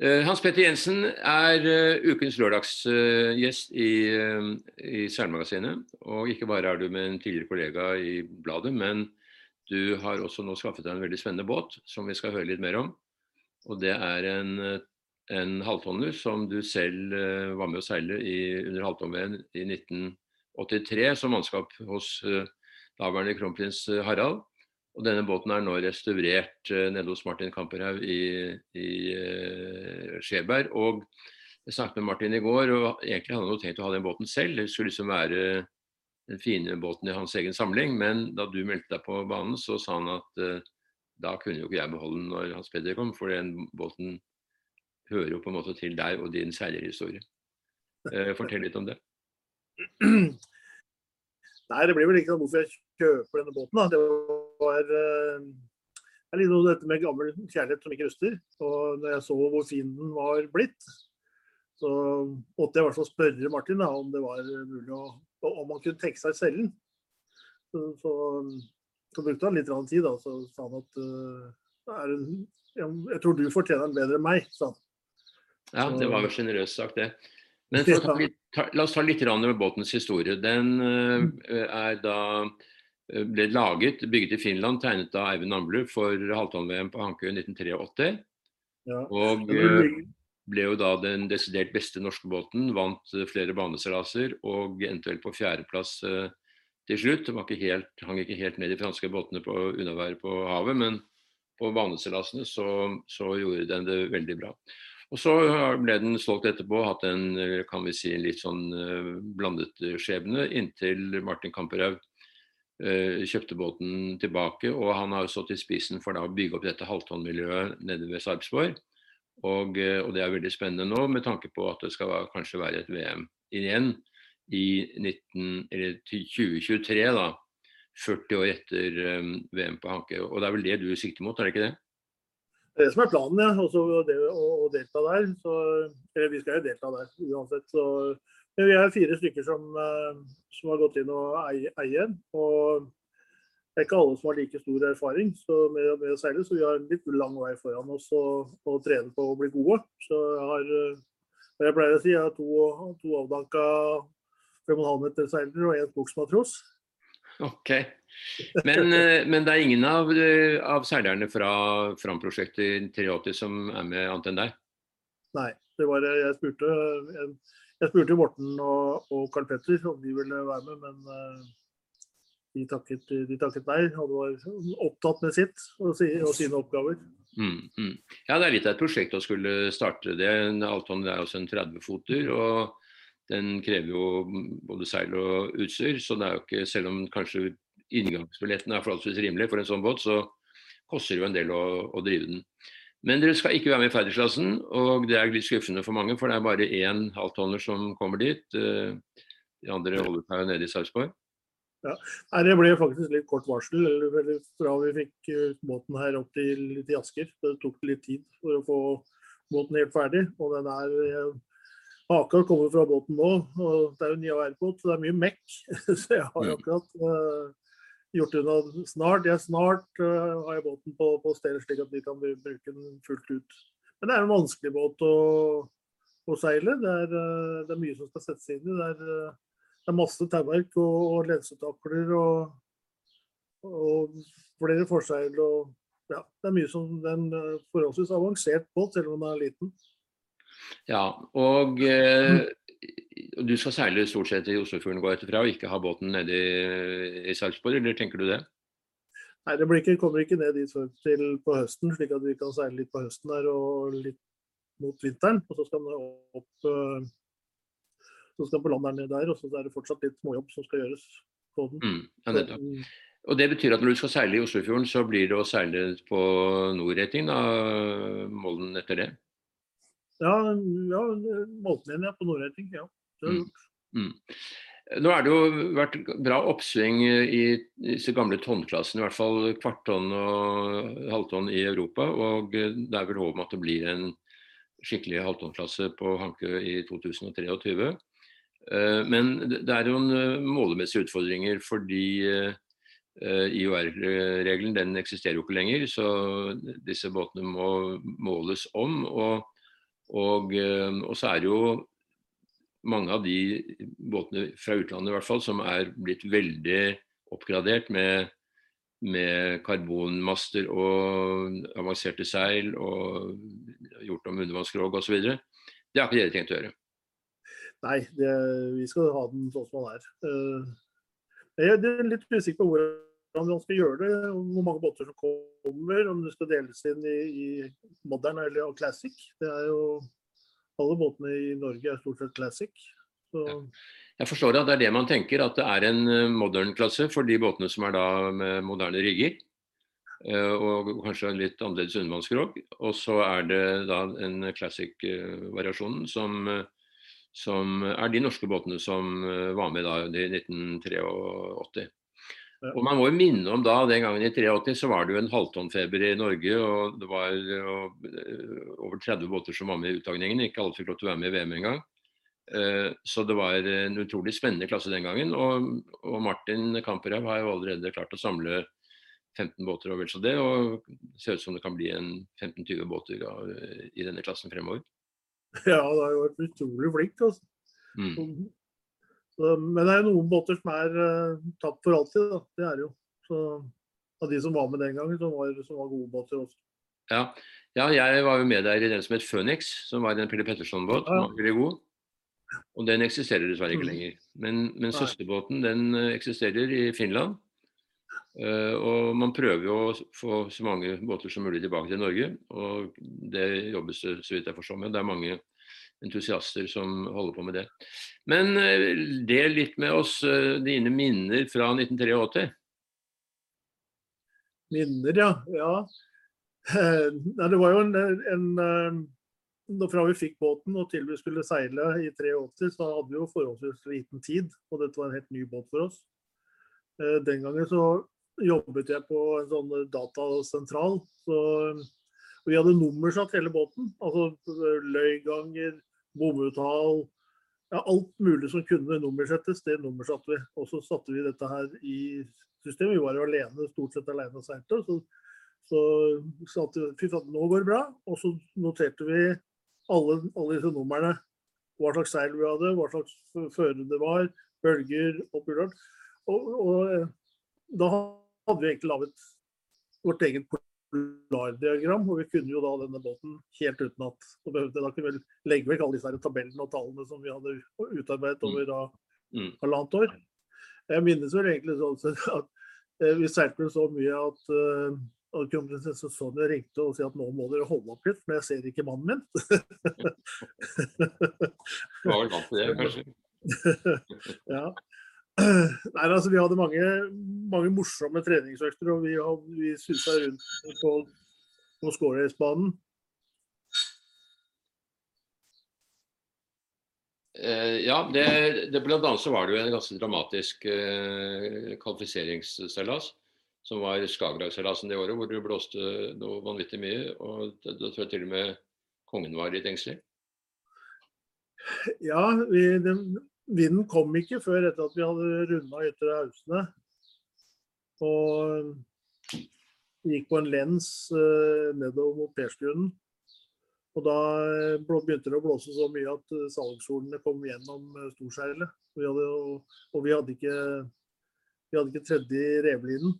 Eh, Hans Petter Jensen er uh, ukens lørdagsgjest i, uh, i Seilmagasinet. Og ikke bare er du med en tidligere kollega i bladet, men du har også nå skaffet deg en veldig spennende båt som vi skal høre litt mer om. Og det er en, en halvtonner som du selv var med å seile i, under halvtonn-VM i 1983 som mannskap hos daværende kronprins Harald. Og denne båten er nå restaurert uh, nede hos Martin Kamperhaug i, i uh, Skjeberg. Og jeg snakket med Martin i går, og egentlig hadde han tenkt å ha den båten selv. Det skulle liksom være den fine båten i hans egen samling. Men da du meldte deg på banen, så sa han at uh, da kunne jo ikke jeg beholde den når Hans Peder kom, for den båten hører jo på en måte til deg og din seilerhistorie. Uh, fortell litt om det. Nei, det blir vel ikke noe hvorfor jeg kjøper denne båten. Da. Det var uh, det er litt noe dette med gammel kjærlighet som ikke ruster. Og når jeg så hvor fin den var blitt, så måtte jeg i hvert fall spørre Martin da, om det var mulig å, om han kunne tenke seg selv den. Så, så, så, brukte han litt tid, da, så sa han at uh, en, jeg tror du fortjener den bedre enn meg, sa han. Ja, det var jo sjenerøst sagt, det. Men ta, ta, la oss ta litt med båtens historie. Den uh, er da Eh, ble laget, bygget i Finland, tegnet av Eivind Amblu for halvtonn-VM på Hankø 1983. Ja. Og eh, ble jo da den desidert beste norske båten. Vant eh, flere baneseilaser og endte vel på fjerdeplass til slutt. Var ikke helt, hang ikke helt ned de franske båtene på unnaværet på havet, men på baneseilasene så, så, gjorde den det veldig bra. Og Så ble den solgt etterpå, hatt en kan vi si, litt sånn blandet skjebne, inntil Martin Kamperhaug Eh, kjøpte båten tilbake. Og han har stått i spissen for da å bygge opp dette halvtonnmiljøet nede ved Sarpsborg. Og, eh, og, det er veldig spennende nå med tanke på at det skal kanskje være et VM igjen i 19, 2023. da, 40 år etter um, VM på Hanke. Og det er vel det du sikter mot, er det ikke det? Det er det som er planen, ja. Også det, å, å, delta der. Så, eller vi skal jo delta der uansett. Så men vi er fire stykker som, eh, som har gått inn og eier. Og det er ikke alle som har like stor erfaring med, med, å seile, så vi har en litt lang vei foran oss å trene på å bli gode. Så jeg har, eh, jeg pleier å si, jeg har to, to avdanka 5,5 meter seilere og én skogsmatros. Ok. Men, eh, men, det er ingen av, av seilerne fra Fram-prosjektet 83 som er med annet enn deg? Nei. det var Jeg spurte en, jeg spurte Morten og, og Carl Petter om de ville være med, men uh, de, takket, de, takket, nei. Og var opptatt med sitt og, si, og sine oppgaver. Mm, mm. Ja, det er litt av et prosjekt å skulle starte det. Alton er også en 30-foter. og den krever jo både seil og utstyr, så det er jo ikke, selv om kanskje inngangsbilletten er forholdsvis rimelig for en sånn båt, så koster det jo en del å, å drive den. Men dere skal ikke være med i ferdigklassen, og det er litt skuffende for mange, for det er bare én halvtonner som kommer dit. Eh, de andre holder seg nede i Sarpsborg. Ja. Det ble faktisk litt kort varsel eller, fra vi fikk eh, båten her opp til, til Asker. Det tok litt tid for å få båten helt ferdig. og den er eh, Haka kommer fra båten nå, og det er jo en IAR-båt, så det er mye mekk. så jeg har akkurat uh, gjort unna snart. Jeg snart uh, har jeg båten på, på stedet slik at vi kan bruke den fullt ut. Men det er en vanskelig båt å, å seile. Det er, uh, det er, mye som skal settes inn i. Det er, uh, det er masse tauverk og, og lensetakler og, og, flere forseil. Og, ja, det er mye som det er en forholdsvis avansert båt, selv om den er liten. Ja, og du skal seile stort sett i Oslofjorden gå etterfra, og ikke ha båten nede i, i Sarpsborg, eller tenker du det? Nei, det ikke, kommer ikke ned dit til på høsten, slik at vi kan seile litt på høsten der og litt mot vinteren. Og så skal den opp eh, så skal den på land der nede der, og så er det fortsatt litt småjobb som skal gjøres på den. Mm, ja, og Det betyr at når du skal seile i Oslofjorden, så blir det å seile på nordretting, da, Molden etter det? Ja, ja mållinja på Nordreiting. ja. Det har mm. gjort. Mm. Nå er det jo vært bra oppsving i disse gamle tonnklassene, i hvert fall kvarttonn og halvtonn i Europa. Og det er vel håp om at det blir en skikkelig halvtonnklasse på Hankø i 2023. Eh, men det er jo en eh, målemessige utfordringer fordi eh, IOR-regelen den eksisterer jo ikke lenger. Så disse båtene må måles om. og Og, og så er det jo mange av de båtene fra utlandet i hvert fall som er blitt veldig oppgradert med, med karbonmaster og avanserte seil og gjort om undervannskrog osv. Det har ikke dere tenkt å gjøre? Nei, det, vi skal ha den sånn som den er. Jeg er litt usikker på hvordan man skal gjøre det, hvor mange båter som kommer, om det skal deles inn i, i modern eller classic. Det er jo alle båtene i Norge er stort sett classic. Så... Jeg forstår at det er det man tenker, at det er en eh, modern klasse for de båtene som er da med moderne rigger. Eh, og kanskje en litt annerledes undervannsskrog. Og så er det da en classic-variasjonen eh, som, som er de norske båtene som var med da i 1983. Og Man må jo minne om da, den gangen i 83 så var det jo en halvtonnfeber i Norge. og Det var over 30 båter som var med i uttagningen. Ikke alle fikk lov til å være med i VM engang. Eh, så det var en utrolig spennende klasse den gangen. Og, og Martin Kamperhaug har jo allerede klart å samle 15 båter og vel så det. Og det ser ut som det kan bli en 15-20 båter i denne klassen fremover. Ja, det har jo vært utrolig flink. altså. Mm. Men det er jo noen båter som er uh, tapt for alltid. Da. Det er det jo. Så, av de som var med den gangen, som var, som var gode båter også. Ja. ja. jeg var jo med der i den som het Phoenix, som var en Pelle Petterson-båt. Ja. var veldig god. Og den eksisterer dessverre ikke mm. lenger. Men, men søsterbåten den eh, eksisterer i Finland. Uh, og man prøver jo å få så mange båter som mulig tilbake til Norge. Og det jobbes det så vidt jeg forstår med. Det er mange entusiaster som holder på med det. Men eh, del litt med oss eh, dine minner fra 1983. Minner, ja. ja. Det var jo en, en Fra vi fikk båten og til vi skulle seile i 83, så hadde vi jo forholdsvis liten tid. Og dette var en helt ny båt for oss. Eh, den gangen så jobbet jeg på en sånn datasentral. Så vi hadde nummersatt hele båten. Altså løyganger, bomuttall, ja, alt mulig som kunne nummersettes, det nummersatte vi. Og så satte vi dette her i systemet. Vi var jo alene, stort sett alene og seilte. Så, så satte vi fy faen, nå går det bra. Og så noterte vi alle, alle disse numrene. Hva slags seil vi hadde, hva slags føre det var, bølger og pulert. Og, og, eh, da hadde vi egentlig laget vårt eget polardiagram, og vi kunne jo da denne båten helt uten at Da kunne vi legge vekk alle disse tabellene og tallene som vi hadde utarbeidet over da mm. halvannet år. Jeg minnes vel egentlig sånn at eh, vi seilte så mye at uh, kronprinsesse Sonja ringte og sa at nå må dere holde opp litt, for jeg ser ikke mannen min. du var vel vant til det, kanskje? ja. Nei, altså, vi hadde mange, mange morsomme treningsøkter, og vi, vi susa rundt på, på Skåreisbanen. Eh, ja, det, det blant annet så var det jo en ganske dramatisk eh, kvalifiseringsseilas. Som var Skagerrak-seilasen det året, hvor det blåste noe vanvittig mye. og Da, tror jeg til og med kongen var litt engstelig. Ja, vi, det, vinden kom ikke før etter at vi hadde runda Ytre Hausene. Og gikk på en lens uh, nedover mot Persgrunnen. Og da eh, begynte det å blåse så mye at uh, salgsolene kom gjennom storseilet. Og, og vi hadde ikke, vi hadde ikke tredje revlinen.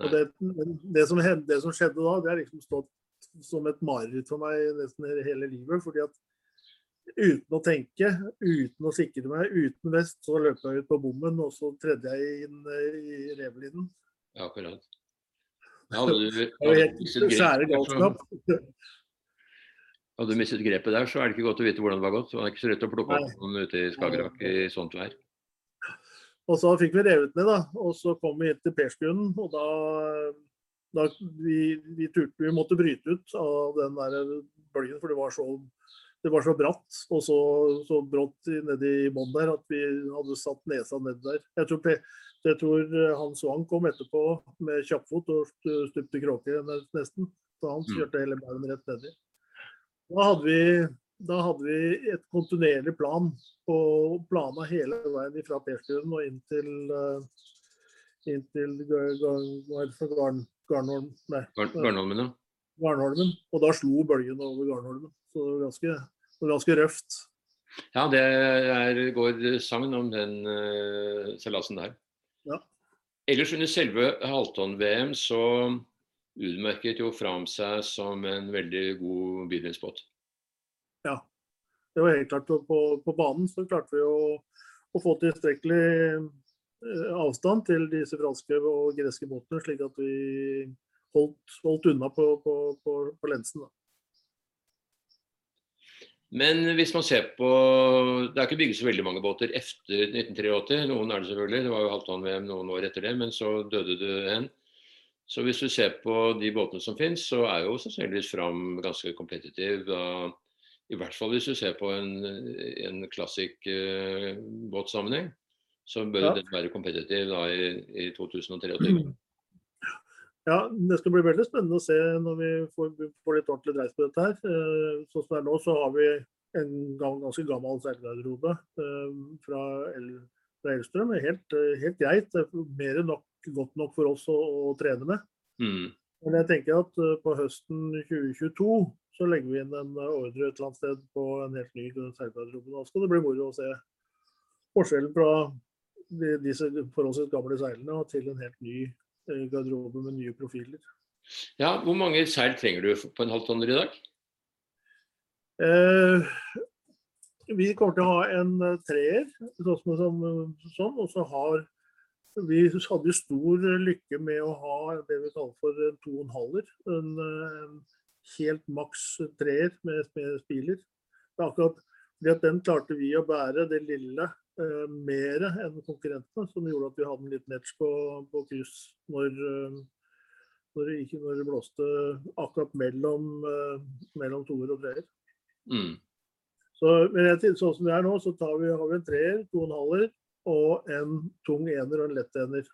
Og det, det, som, det, som, skjedde da, det har liksom stått som et mareritt for meg nesten hele livet. fordi at uten å tenke, uten å sikre meg, uten vest, så løp jeg ut på bommen, og så tredde jeg inn eh, i revlinen. Ja, akkurat. Hadde du, hadde du mistet grepet, hadde du mistet grepet der, så er det ikke godt å vite hvordan det var gått. Det var ikke så lett å plukke opp noen ute i Skagerrak i sånt vær. Og så fikk vi revet ned, da. Og så kom vi til Persgrunnen, og da, da vi, vi, turte, vi måtte bryte ut av den der bølgen, for det var så det var så bratt og så, så brått nedi bånn der at vi hadde satt nesa ned der. Jeg tror, jeg tror han Hans Wang kom etterpå med kjappfot og stupte kråke nesten. Så han mm. kjørte hele baugen rett nedi. Da hadde vi da hadde vi et kontinuerlig plan på plana hele veien fra Perstuen og inn til, uh, inn til Garnholmen. Garnholmen, ja. Og da slo bølgen over Garnholmen. Så det var ganske, det var ganske røft. Ja, det er, går sagn om den uh, seilasen der. Ja. Ellers under selve halvtonn-VM så utmerket jo Fram seg som en veldig god bydelsbåt. Ja, det var helt klart. På, på banen så klarte vi å, å få tilstrekkelig eh, avstand til disse franske og greske båtene, slik at vi holdt, holdt unna på, på, på, på lensen. Da. Men hvis man ser på Det er ikke bygget så veldig mange båter etter 1983. Noen er det selvfølgelig. Det var jo halvtonn-VM noen år etter det, men så døde det en. Så hvis du ser på de båtene som finnes, så er jo sannsynligvis Fram ganske kompetitiv. I hvert fall hvis du ser på en, en klassisk uh, båtsammenheng, så bør ja. den være kompetitiv da i, i 2023. Ja, Det skal bli veldig spennende å se når vi får, får litt ordentlig dreis på dette. her. Eh, sånn som det er nå, så har vi en ganske gammel seilgarderobe eh, fra, El, fra Elstrøm. Helt, eh, helt greit. Er mer enn nok, godt nok for oss å, å trene med. Mm. Men jeg tenker at på høsten 2022 så legger vi inn en ordre et eller annet sted på en helt ny seilgarderobe. Da skal det bli moro å se forskjellen fra de, disse forholdsvis gamle seilene til en helt ny Eh, garderobe med nye profiler. Ja, Hvor mange seil trenger du på en halvtonner i dag? Eh, vi kommer til å ha en eh, treer, sånn, sånn, sånn, og så har vi hadde stor lykke med å ha det vi kaller for en to og en halver. En, helt maks treer med, med spiler. Det er akkurat fordi at Den klarte vi å bære, det lille uh, mer enn konkurrentene, som gjorde at vi hadde en liten edge på, på kryss når, uh, når, det ikke, når, det blåste akkurat mellom, uh, mellom toer og treer. Mm. Så, men jeg, sånn som det er nå, så vi, har vi en treer, to og en halver og en tung ener og en lett ener.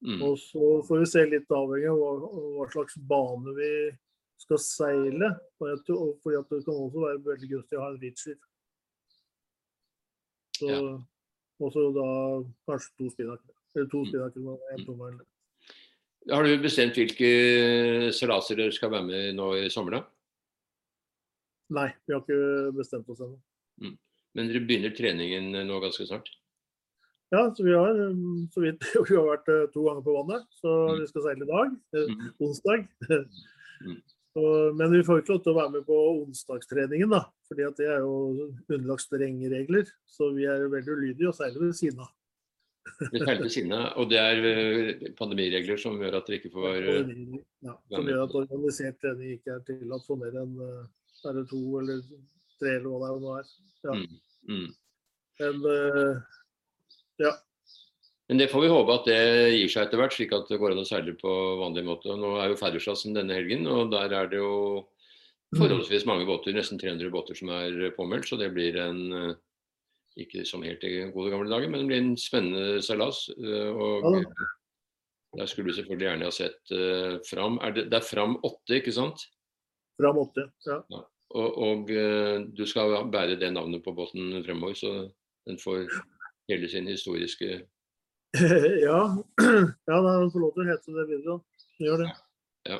Mm. Og så får vi se litt avhengig av hva, hva slags bane vi skal seile. Fordi at det kan også være veldig gunstig å ha en reacher. Så, ja. Og så da kanskje to spinnaker. Eller to mm. Mm. Har du bestemt hvilke seilaser dere skal være med nå i sommer, da? Nei, vi har ikke bestemt oss ennå. Mm. Men dere begynner treningen nå ganske snart? Ja, så vi har så vidt vi har vært eh, to ganger på vannet. Så mm. vi skal seile i dag, eh, mm. onsdag. Mm. Og, men vi får ikke lov til å være med på onsdagstreningen, da. fordi det er jo underlagt strenge regler. Så vi er veldig ulydige og seiler ved siden av. Vi seiler ved siden av, og det er eh, pandemiregler som gjør at dere ikke får være... Ja, som gjør at organisert trening ikke er tillatt for mer enn eh, er det to eller tre eller hva det er. Ja. Mm, mm. Men ja, men det får vi håpe at det gir seg etter hvert, slik at det går an å seile på vanlig måte. Nå er jo Færderslassen denne helgen, og der er det jo forholdsvis mange båter, nesten 300 båter som er påmeldt. Så det blir en eh, ikke som helt i gode gamle dager, men det blir en spennende seilas. Eh, og der skulle du selvfølgelig gjerne ha sett uh, Fram. Er det, det, er Fram 8, ikke sant? Fram 8, ja. ja. Og, og uh, du skal bære det navnet på båten fremover, så den får hele sin historiske ja. ja, da får lov til å hete det videre. Gjør det. Ja.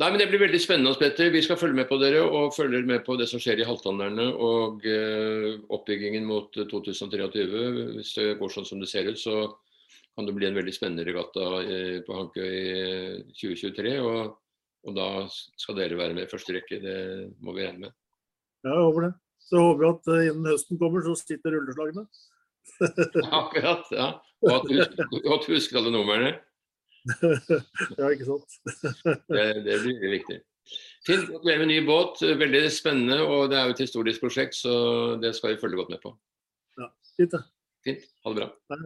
Nei, men Det blir veldig spennende. Petter. Vi skal følge med på dere og følger med på det som skjer i halvtannerne og eh, oppbyggingen mot 2023. Hvis det går sånn som det ser ut, så kan det bli en veldig spennende regatta eh, på Hankøy i 2023. Og, og, da skal dere være med i første rekke. Det må vi regne med. Ja, jeg håper det. Så håper vi at uh, innen høsten kommer, så sitter rulleslagene. Akkurat. ja. Og at du, at du husker alle numrene. ja, ikke sant. det, det blir viktig. Fint. Gratulerer med ny båt. Veldig spennende. Og det er jo et historisk prosjekt, så det skal vi følge godt med på. Ja, fint det. Fint. Ha det bra.